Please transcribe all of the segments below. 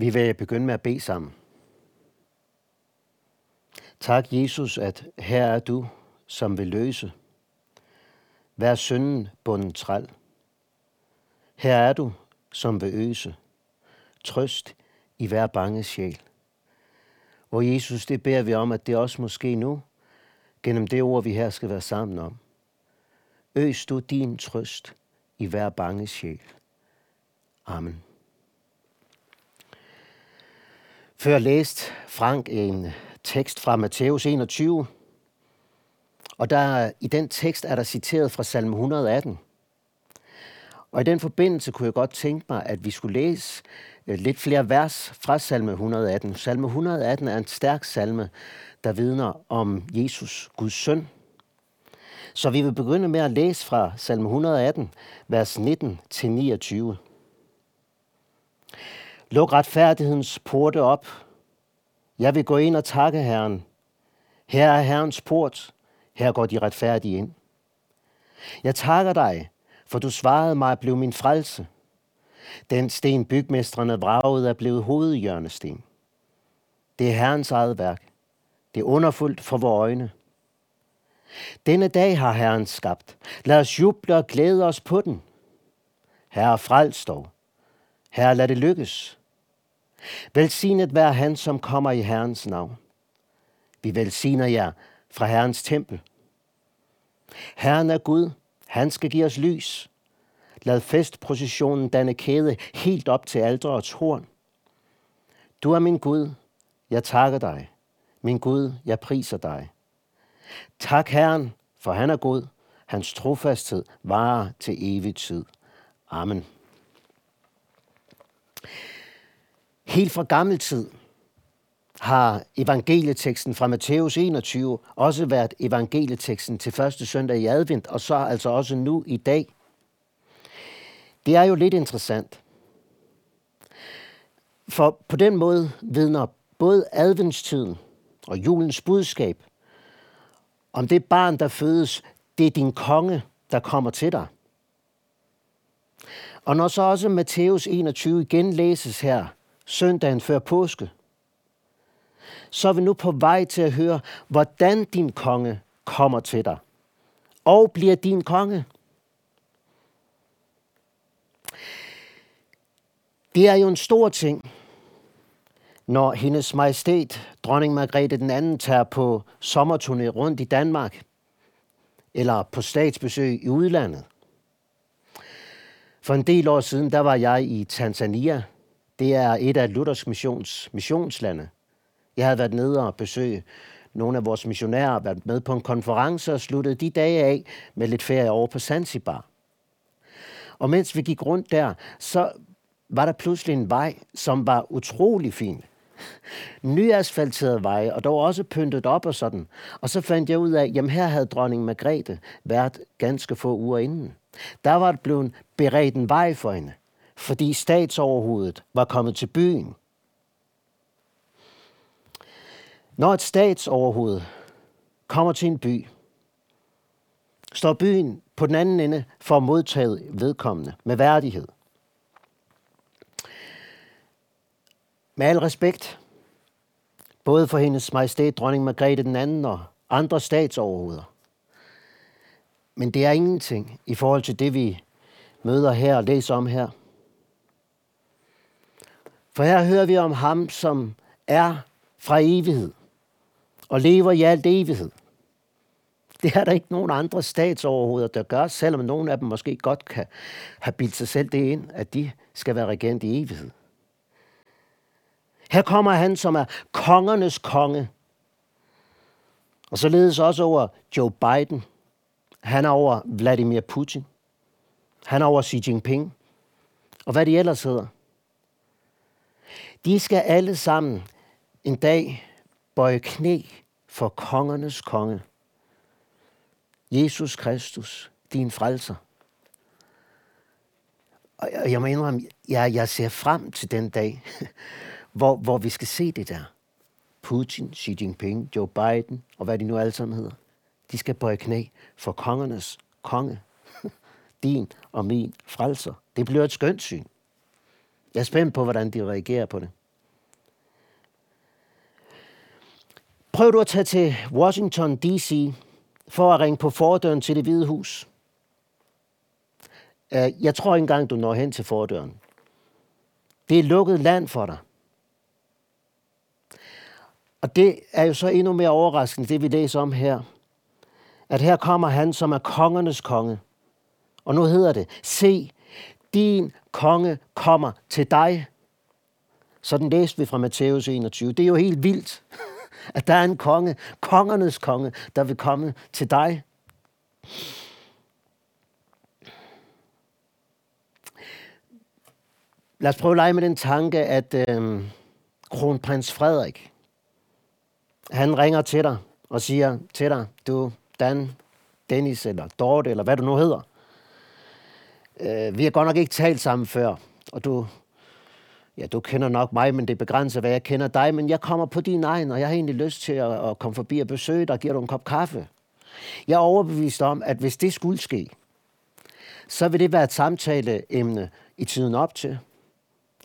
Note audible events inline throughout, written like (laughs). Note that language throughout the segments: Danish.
Vi vil begynde med at bede sammen. Tak, Jesus, at her er du, som vil løse. Vær synden bunden træl. Her er du, som vil øse. Trøst i hver bange sjæl. Og Jesus, det beder vi om, at det også måske nu, gennem det ord, vi her skal være sammen om. Øs du din trøst i hver bange sjæl. Amen. Før læst Frank en tekst fra Matthæus 21, og der, i den tekst er der citeret fra salme 118. Og i den forbindelse kunne jeg godt tænke mig, at vi skulle læse øh, lidt flere vers fra salme 118. Salme 118 er en stærk salme, der vidner om Jesus, Guds søn. Så vi vil begynde med at læse fra salme 118, vers 19 til 29. Luk retfærdighedens porte op. Jeg vil gå ind og takke Herren. Her er Herrens port. Her går de retfærdige ind. Jeg takker dig, for du svarede mig at min frelse. Den sten bygmestrene vragede er blevet hovedhjørnesten. Det er Herrens eget værk. Det er underfuldt for vores øjne. Denne dag har Herren skabt. Lad os juble og glæde os på den. Herre, frels dog. Herre, lad det lykkes. Velsignet være han, som kommer i Herrens navn. Vi velsigner jer fra Herrens tempel. Herren er Gud. Han skal give os lys. Lad festprocessionen danne kæde helt op til alderets horn. Du er min Gud. Jeg takker dig. Min Gud, jeg priser dig. Tak Herren, for han er god. Hans trofasthed varer til evig tid. Amen. Helt fra gammel tid har evangelieteksten fra Matthæus 21 også været evangelieteksten til første søndag i advent, og så altså også nu i dag. Det er jo lidt interessant. For på den måde vidner både adventstiden og julens budskab om det barn, der fødes, det er din konge, der kommer til dig. Og når så også Matthæus 21 igen læses her, søndagen før påske, så er vi nu på vej til at høre, hvordan din konge kommer til dig og bliver din konge. Det er jo en stor ting, når hendes majestæt, dronning Margrethe den anden, tager på sommerturné rundt i Danmark, eller på statsbesøg i udlandet. For en del år siden, der var jeg i Tanzania. Det er et af Luthers missions, missionslande. Jeg havde været nede og besøge nogle af vores missionærer, været med på en konference og sluttede de dage af med lidt ferie over på Zanzibar. Og mens vi gik rundt der, så var der pludselig en vej, som var utrolig fin Nyasfalteret vej, og dog også pyntet op og sådan. Og så fandt jeg ud af, jamen her havde dronning Margrethe været ganske få uger inden. Der var det blevet beredt en vej for hende, fordi statsoverhovedet var kommet til byen. Når et statsoverhoved kommer til en by, står byen på den anden ende for at modtage vedkommende med værdighed. Med al respekt, både for hendes majestæt, dronning Margrethe den anden og andre statsoverhoveder. Men det er ingenting i forhold til det, vi møder her og læser om her. For her hører vi om ham, som er fra evighed og lever i alt evighed. Det er der ikke nogen andre statsoverhoveder, der gør, selvom nogle af dem måske godt kan have bildt sig selv det ind, at de skal være regent i evighed. Her kommer han, som er kongernes konge. Og således også over Joe Biden. Han er over Vladimir Putin. Han er over Xi Jinping. Og hvad de ellers hedder. De skal alle sammen en dag bøje knæ for kongernes konge. Jesus Kristus, din frelser. Og jeg må indrømme, jeg, jeg ser frem til den dag, (laughs) hvor, hvor vi skal se det der. Putin, Xi Jinping, Joe Biden og hvad de nu alle sammen hedder. De skal bøje knæ for kongernes konge. (laughs) Din og min frelser. Det bliver et skønt syn. Jeg er spændt på, hvordan de reagerer på det. Prøv du at tage til Washington D.C. for at ringe på fordøren til det hvide hus. Øh, jeg tror ikke engang, du når hen til fordøren. Det er lukket land for dig. Og det er jo så endnu mere overraskende, det vi læser om her. At her kommer han, som er kongernes konge. Og nu hedder det, se, din konge kommer til dig. Sådan læste vi fra Matthæus 21. Det er jo helt vildt, (laughs) at der er en konge, kongernes konge, der vil komme til dig. Lad os prøve at lege med den tanke, at øh, kronprins Frederik, han ringer til dig og siger til dig, du Dan, Dennis eller Dorte, eller hvad du nu hedder. Øh, vi har godt nok ikke talt sammen før, og du, ja, du kender nok mig, men det begrænser, hvad jeg kender dig, men jeg kommer på din egen, og jeg har egentlig lyst til at, at komme forbi og besøge dig og give dig en kop kaffe. Jeg er overbevist om, at hvis det skulle ske, så vil det være et samtaleemne i tiden op til.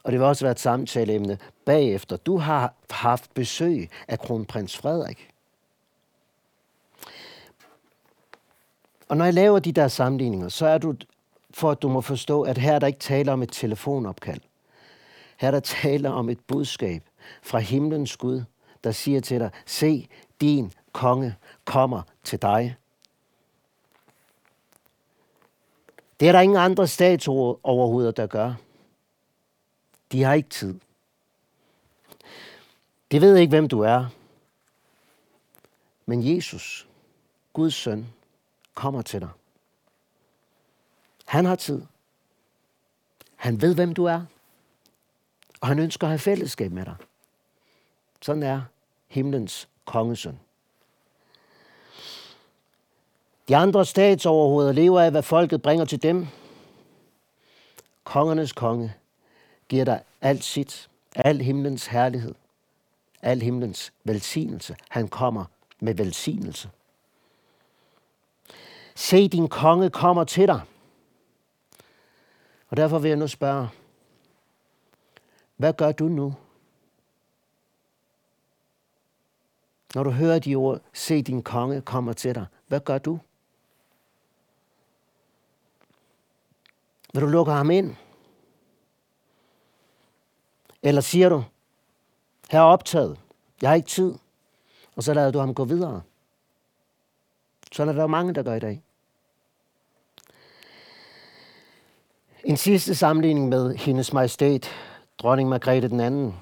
Og det vil også være et samtaleemne bagefter. Du har haft besøg af kronprins Frederik. Og når jeg laver de der sammenligninger, så er du for at du må forstå, at her er der ikke tale om et telefonopkald. Her er der tale om et budskab fra himlens Gud, der siger til dig, se, din konge kommer til dig. Det er der ingen andre statsoverhoveder, der gør. De har ikke tid. De ved ikke, hvem du er. Men Jesus, Guds søn, kommer til dig. Han har tid. Han ved, hvem du er. Og han ønsker at have fællesskab med dig. Sådan er himlens kongesøn. De andre statsoverhoveder lever af, hvad folket bringer til dem. Kongernes konge giver dig alt sit, al himlens herlighed, al himlens velsignelse. Han kommer med velsignelse. Se, din konge kommer til dig. Og derfor vil jeg nu spørge, hvad gør du nu? Når du hører de ord, se din konge kommer til dig, hvad gør du? Vil du lukke ham ind? Eller siger du, her er optaget, jeg har ikke tid, og så lader du ham gå videre? Sådan er der jo mange, der gør i dag. En sidste sammenligning med hendes majestæt, dronning Margrethe den anden.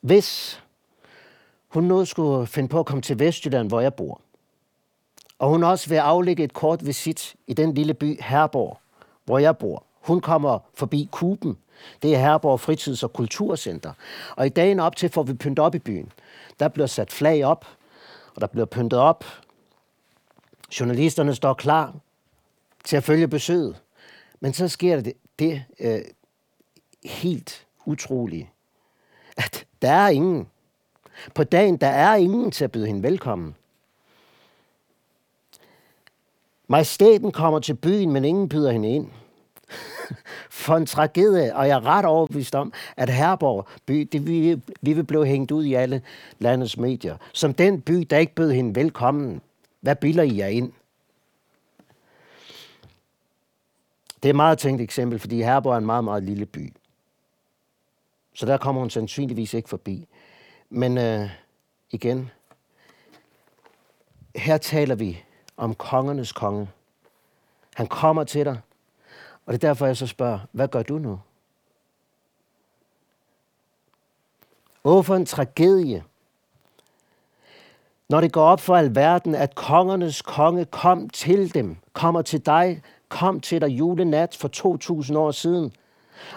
Hvis hun nu skulle finde på at komme til Vestjylland, hvor jeg bor, og hun også vil aflægge et kort visit i den lille by Herborg, hvor jeg bor. Hun kommer forbi Kuben. Det er Herborg Fritids- og Kulturcenter. Og i dagen op til får vi pyntet op i byen. Der bliver sat flag op, og der bliver pyntet op. Journalisterne står klar til at følge besøget. Men så sker det, det øh, helt utrolige, at der er ingen. På dagen, der er ingen til at byde hende velkommen. Majestæten kommer til byen, men ingen byder hende ind. (laughs) For en tragedie, og jeg er ret overbevist om, at Herborg by, det vi, vi vil blive hængt ud i alle landets medier, som den by, der ikke bød hende velkommen. Hvad bilder I jer ind? Det er et meget tænkt eksempel, fordi Herborg er en meget, meget lille by. Så der kommer hun sandsynligvis ikke forbi. Men øh, igen, her taler vi om kongernes konge. Han kommer til dig, og det er derfor, jeg så spørger, hvad gør du nu? Åh, for en tragedie. Når det går op for alverden, at kongernes konge kom til dem, kommer til dig, kom til dig julenat for 2000 år siden,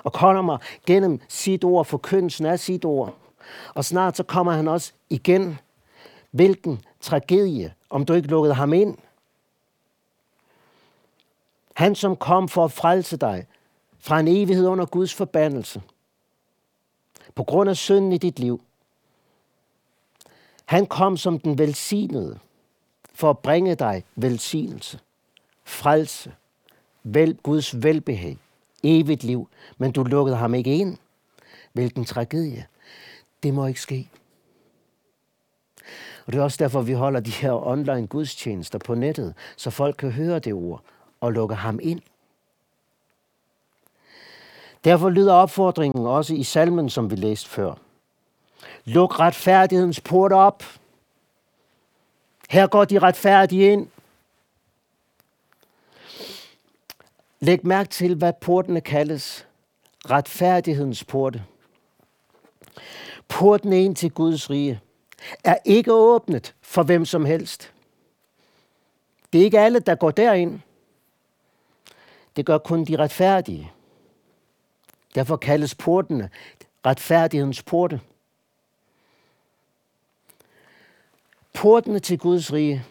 og kommer gennem sit ord, forkyndelsen af sit ord. Og snart så kommer han også igen. Hvilken tragedie, om du ikke lukkede ham ind. Han, som kom for at frelse dig fra en evighed under Guds forbandelse. På grund af synden i dit liv. Han kom som den velsignede for at bringe dig velsignelse, frelse, vel, Guds velbehag, evigt liv, men du lukkede ham ikke ind. Hvilken tragedie. Det må ikke ske. Og det er også derfor, vi holder de her online gudstjenester på nettet, så folk kan høre det ord og lukke ham ind. Derfor lyder opfordringen også i salmen, som vi læste før. Luk retfærdighedens port op. Her går de retfærdige ind. Læg mærke til, hvad portene kaldes. Retfærdighedens porte. Porten ind til Guds rige er ikke åbnet for hvem som helst. Det er ikke alle, der går derind. Det gør kun de retfærdige. Derfor kaldes portene retfærdighedens porte. Portene til Guds rige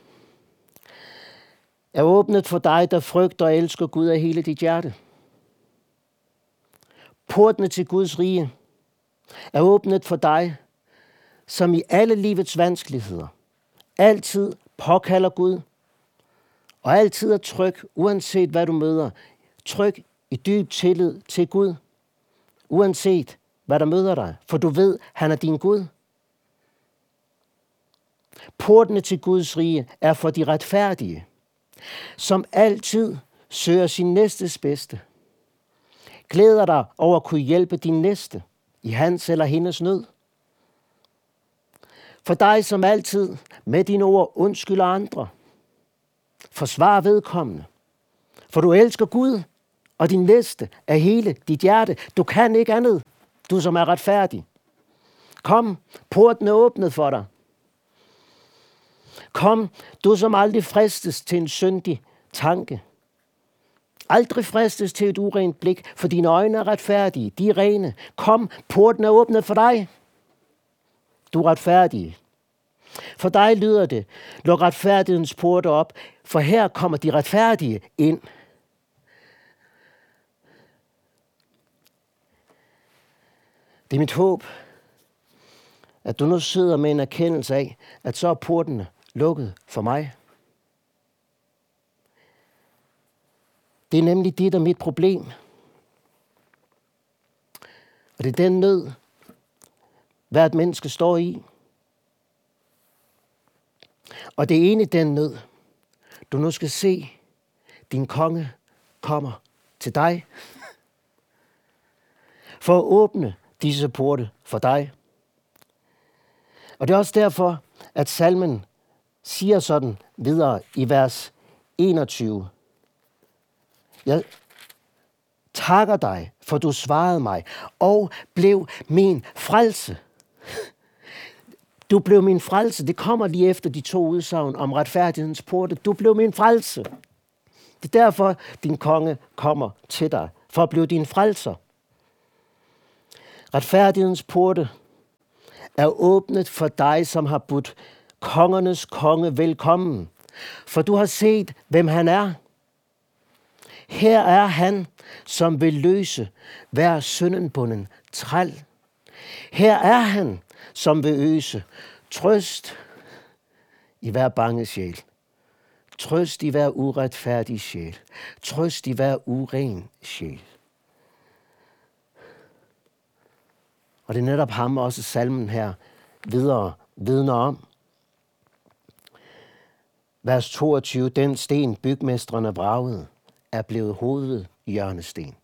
er åbnet for dig, der frygter og elsker Gud af hele dit hjerte. Portene til Guds rige er åbnet for dig, som i alle livets vanskeligheder altid påkalder Gud, og altid er tryg, uanset hvad du møder. Tryg i dyb tillid til Gud, uanset hvad der møder dig, for du ved, han er din Gud. Portene til Guds rige er for de retfærdige, som altid søger sin næstes bedste. Glæder dig over at kunne hjælpe din næste i hans eller hendes nød. For dig som altid med dine ord undskylder andre. Forsvar vedkommende. For du elsker Gud og din næste af hele dit hjerte. Du kan ikke andet, du som er retfærdig. Kom, porten er åbnet for dig. Kom, du som aldrig fristes til en syndig tanke. Aldrig fristes til et urent blik, for dine øjne er retfærdige, de er rene. Kom, porten er åbnet for dig. Du er retfærdig. For dig lyder det, luk retfærdighedens porte op, for her kommer de retfærdige ind. Det er mit håb, at du nu sidder med en erkendelse af, at så er portene lukket for mig. Det er nemlig det, der er mit problem. Og det er den nød, hvert menneske står i. Og det er egentlig den nød, du nu skal se, din konge kommer til dig. For at åbne disse porte for dig. Og det er også derfor, at salmen siger sådan videre i vers 21. Jeg takker dig, for du svarede mig, og blev min frelse. Du blev min frelse. Det kommer lige efter de to udsagn om retfærdighedens porte. Du blev min frelse. Det er derfor, din konge kommer til dig, for at blive din frelser. Retfærdighedens porte er åbnet for dig, som har budt kongernes konge velkommen. For du har set, hvem han er. Her er han, som vil løse hver syndenbunden træl. Her er han, som vil øse trøst i hver bange sjæl. Trøst i hver uretfærdig sjæl. Trøst i hver uren sjæl. Og det er netop ham også salmen her videre vidner om. Vers 22. Den sten bygmestrene bragede er blevet hovedhjørnesten.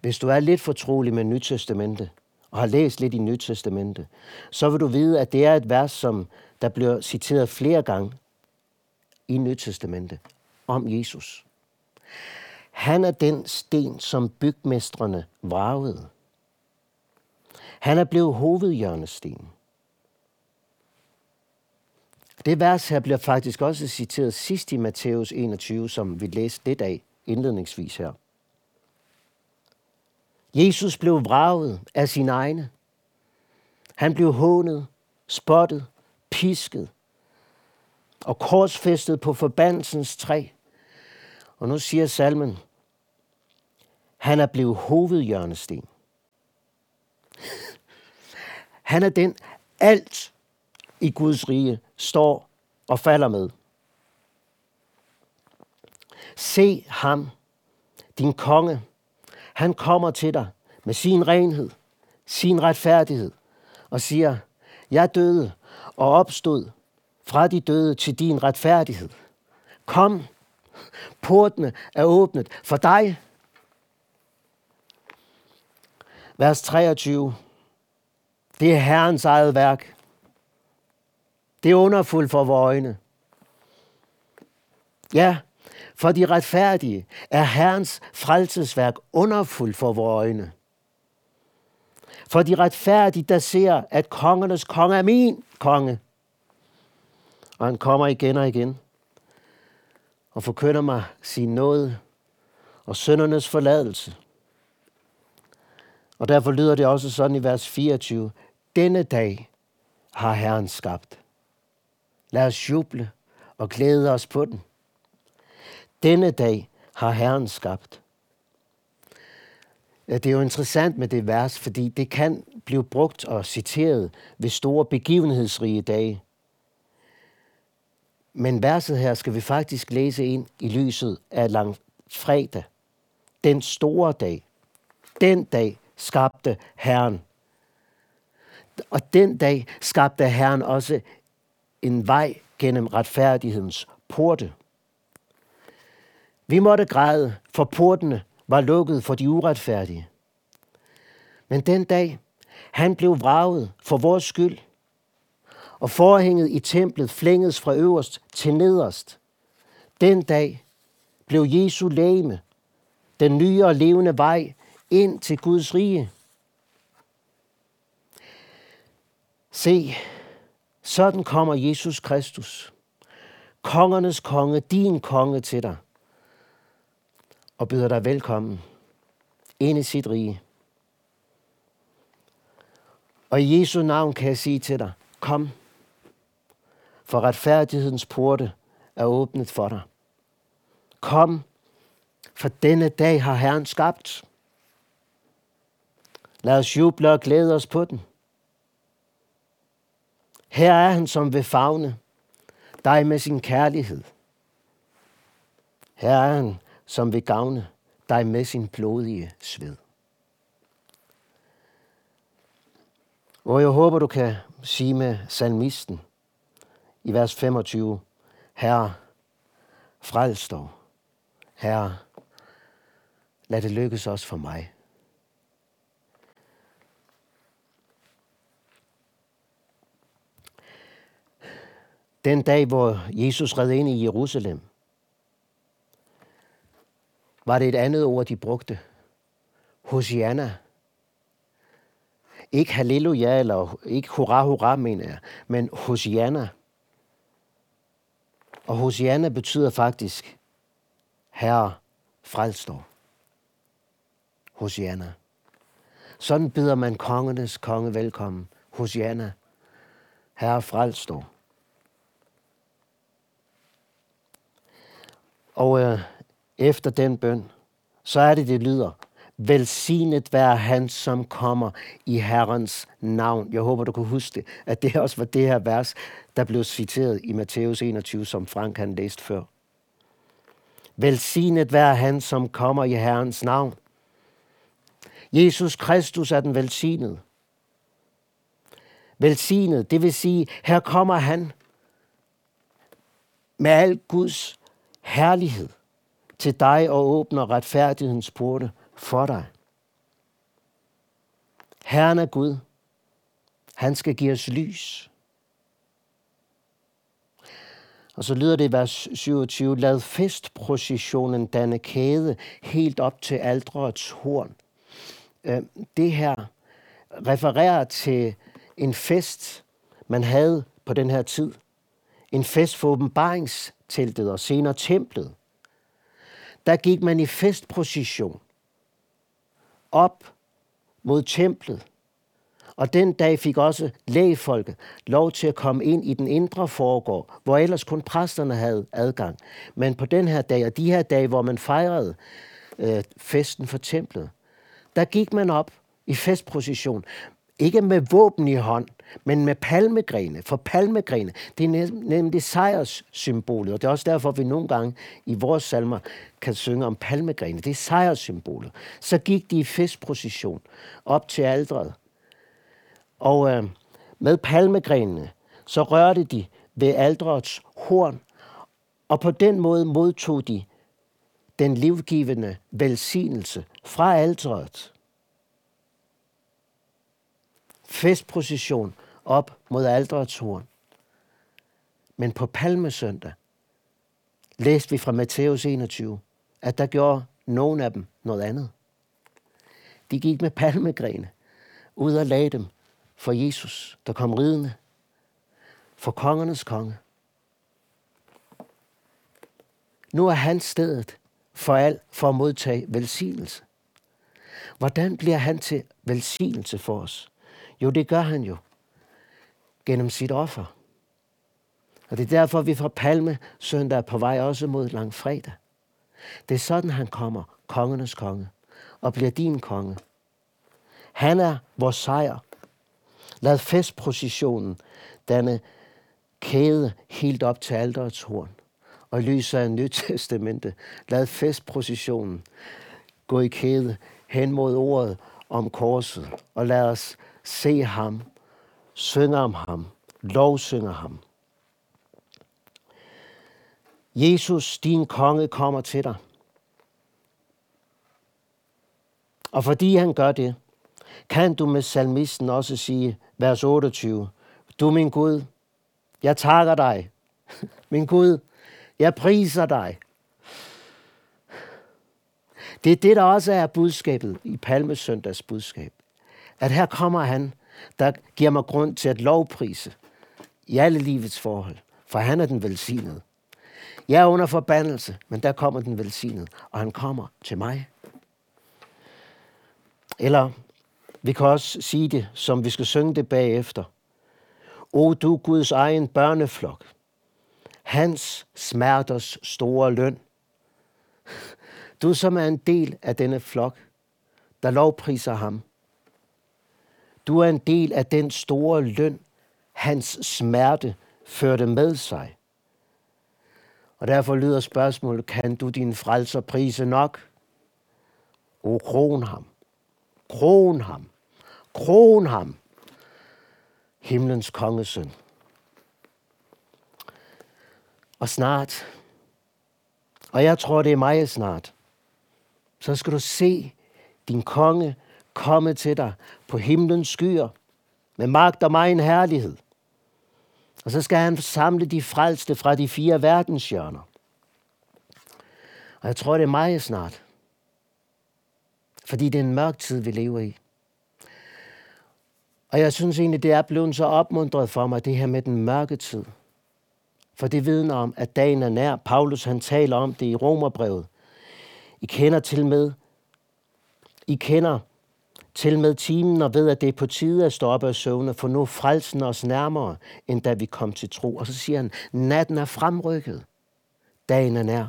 Hvis du er lidt fortrolig med Nytestamentet, og har læst lidt i Nytestamentet, så vil du vide, at det er et vers, som der bliver citeret flere gange i Nytestamentet om Jesus. Han er den sten, som bygmestrene vragede. Han er blevet hovedhjørnestenen. Det vers her bliver faktisk også citeret sidst i Matthæus 21, som vi læste lidt af indledningsvis her. Jesus blev vraget af sin egne. Han blev hånet, spottet, pisket og korsfæstet på forbandelsens træ. Og nu siger salmen, han er blevet hovedhjørnesten. Han er den, alt i Guds rige står og falder med. Se ham, din konge. Han kommer til dig med sin renhed, sin retfærdighed og siger, jeg døde og opstod fra de døde til din retfærdighed. Kom, portene er åbnet for dig. Vers 23. Det er Herrens eget værk. Det er underfuldt for vores øjne. Ja, for de retfærdige er Herrens frelsesværk underfuldt for vores øjne. For de retfærdige, der ser, at kongernes konge er min konge. Og han kommer igen og igen og forkynder mig sin nåde og søndernes forladelse. Og derfor lyder det også sådan i vers 24. Denne dag har Herren skabt. Lad os juble og glæde os på den. Denne dag har Herren skabt. Det er jo interessant med det vers, fordi det kan blive brugt og citeret ved store begivenhedsrige dage. Men verset her skal vi faktisk læse ind i lyset af lang fredag. Den store dag. Den dag skabte Herren. Og den dag skabte Herren også en vej gennem retfærdighedens porte. Vi måtte græde, for portene var lukket for de uretfærdige. Men den dag, han blev vraget for vores skyld, og forhænget i templet flænges fra øverst til nederst. Den dag blev Jesu læme den nye og levende vej ind til Guds rige. Se, sådan kommer Jesus Kristus, kongernes konge, din konge til dig, og byder dig velkommen ind i sit rige. Og i Jesu navn kan jeg sige til dig, kom, for retfærdighedens porte er åbnet for dig. Kom, for denne dag har Herren skabt. Lad os juble og glæde os på den. Her er han, som vil fagne dig med sin kærlighed. Her er han, som vil gavne dig med sin blodige sved. Og jeg håber, du kan sige med salmisten i vers 25, Herre, frels dog. Herre, lad det lykkes også for mig. Den dag, hvor Jesus red ind i Jerusalem, var det et andet ord, de brugte. Hosianna. Ikke halleluja, eller ikke hurra, hurra, mener jeg, men Hosianna. Og Hosianna betyder faktisk, Herre, frels dog. Hosianna. Sådan beder man kongernes konge velkommen. Hosianna, Herre, frels dog. Og øh, efter den bøn, så er det, det lyder, velsignet være han, som kommer i Herrens navn. Jeg håber, du kan huske det, at det også var det her vers, der blev citeret i Matthæus 21, som Frank han læste før. Velsignet være han, som kommer i Herrens navn. Jesus Kristus er den velsignede. Velsignet, det vil sige, her kommer han med al Guds herlighed til dig og åbner retfærdighedens porte for dig. Herren er Gud. Han skal give os lys. Og så lyder det i vers 27, lad festprocessionen danne kæde helt op til aldrets horn. Øh, det her refererer til en fest, man havde på den her tid. En fest for teltet og senere templet der gik man i festprocession op mod templet. Og den dag fik også lægefolket lov til at komme ind i den indre forgård, hvor ellers kun præsterne havde adgang. Men på den her dag, og de her dage, hvor man fejrede øh, festen for templet, der gik man op i festprocession. Ikke med våben i hånd, men med palmegrene. For palmegrene, det er nemlig sejrssymbolet, og det er også derfor, vi nogle gange i vores salmer kan synge om palmegrene. Det er sejrssymbolet. Så gik de i festprocession op til aldret. Og øh, med palmegrenene, så rørte de ved aldrets horn, og på den måde modtog de den livgivende velsignelse fra aldret. Festprocession op mod aldrets. Men på palmesøndag læste vi fra Matthæus 21, at der gjorde nogen af dem noget andet. De gik med palmegrene ud og lagde dem for Jesus, der kom ridende, for kongernes konge. Nu er han stedet for alt for at modtage velsignelse. Hvordan bliver han til velsignelse for os? Jo, det gør han jo gennem sit offer. Og det er derfor, vi fra Palme søndag er på vej også mod langfredag. Det er sådan, han kommer, kongernes konge, og bliver din konge. Han er vores sejr. Lad festprocessionen danne kæde helt op til alderets horn. Og i lyset af Nyt Testamente, lad festprocessionen gå i kæde hen mod ordet om korset, og lad os se ham, synge om ham, lovsynger ham. Jesus, din konge, kommer til dig. Og fordi han gør det, kan du med salmisten også sige, vers 28, Du min Gud, jeg takker dig. (laughs) Min Gud, jeg priser dig. Det er det, der også er budskabet i Palmesøndags budskab. At her kommer han, der giver mig grund til at lovprise i alle livets forhold. For han er den velsignede. Jeg er under forbandelse, men der kommer den velsignede, og han kommer til mig. Eller vi kan også sige det, som vi skal synge det bagefter. O du Guds egen børneflok, hans smerters store løn. Du som er en del af denne flok, der lovpriser ham. Du er en del af den store løn, hans smerte førte med sig. Og derfor lyder spørgsmålet, kan du din frelser prise nok? O, kron ham. Kron ham. Kron ham. Himlens kongesøn. Og snart, og jeg tror, det er meget snart, så skal du se din konge komme til dig på himlens skyer med magt og megen herlighed. Og så skal han samle de frelste fra de fire verdenshjørner. Og jeg tror, det er meget snart. Fordi det er en mørk tid, vi lever i. Og jeg synes egentlig, det er blevet så opmuntret for mig, det her med den mørke tid. For det vidner om, at dagen er nær. Paulus han taler om det i Romerbrevet. I kender til med, I kender til med timen og ved, at det er på tide at stoppe og søvne, for nu frelsen os nærmere, end da vi kom til tro. Og så siger han, natten er fremrykket. Dagen er nær.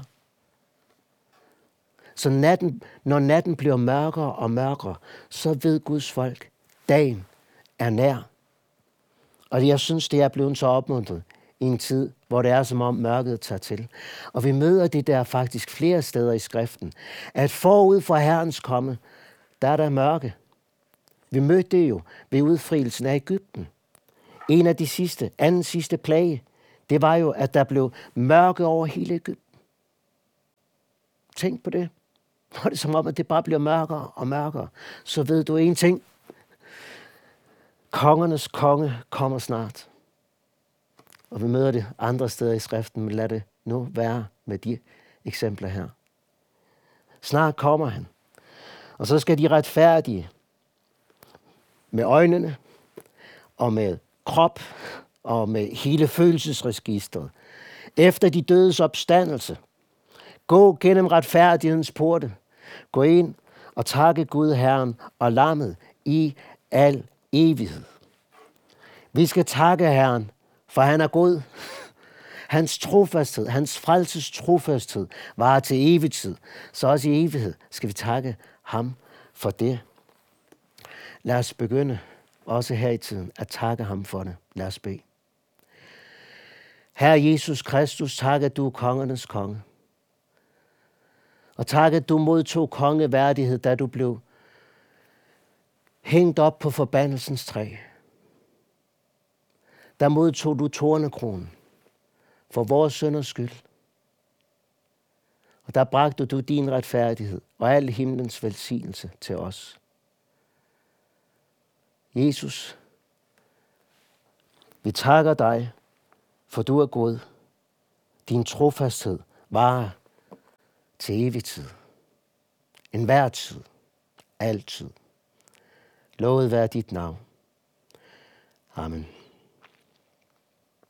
Så natten, når natten bliver mørkere og mørkere, så ved Guds folk, dagen er nær. Og jeg synes, det er blevet så opmuntret i en tid, hvor det er som om mørket tager til. Og vi møder det der faktisk flere steder i skriften, at forud for Herrens komme, der er der mørke. Vi mødte det jo ved udfrielsen af Ægypten. En af de sidste, anden sidste plage, det var jo, at der blev mørke over hele Ægypten. Tænk på det. Når (laughs) det er som om, at det bare bliver mørkere og mørkere, så ved du en ting. Kongernes konge kommer snart. Og vi møder det andre steder i skriften, men lad det nu være med de eksempler her. Snart kommer han. Og så skal de retfærdige med øjnene og med krop og med hele følelsesregistret. Efter de dødes opstandelse. Gå gennem retfærdighedens porte. Gå ind og takke Gud Herren og lammet i al evighed. Vi skal takke Herren, for han er god. Hans trofasthed, hans frelses trofasthed var til evig tid. Så også i evighed skal vi takke ham for det. Lad os begynde, også her i tiden, at takke ham for det. Lad os bede. Herre Jesus Kristus, tak at du er kongernes konge. Og tak at du modtog kongeværdighed, da du blev hængt op på forbandelsens træ. der modtog du tornekronen for vores sønders skyld. Og der bragte du din retfærdighed og al himlens velsignelse til os. Jesus, vi takker dig, for du er god. Din trofasthed varer til evig tid. En hver tid. Altid. Lovet være dit navn. Amen.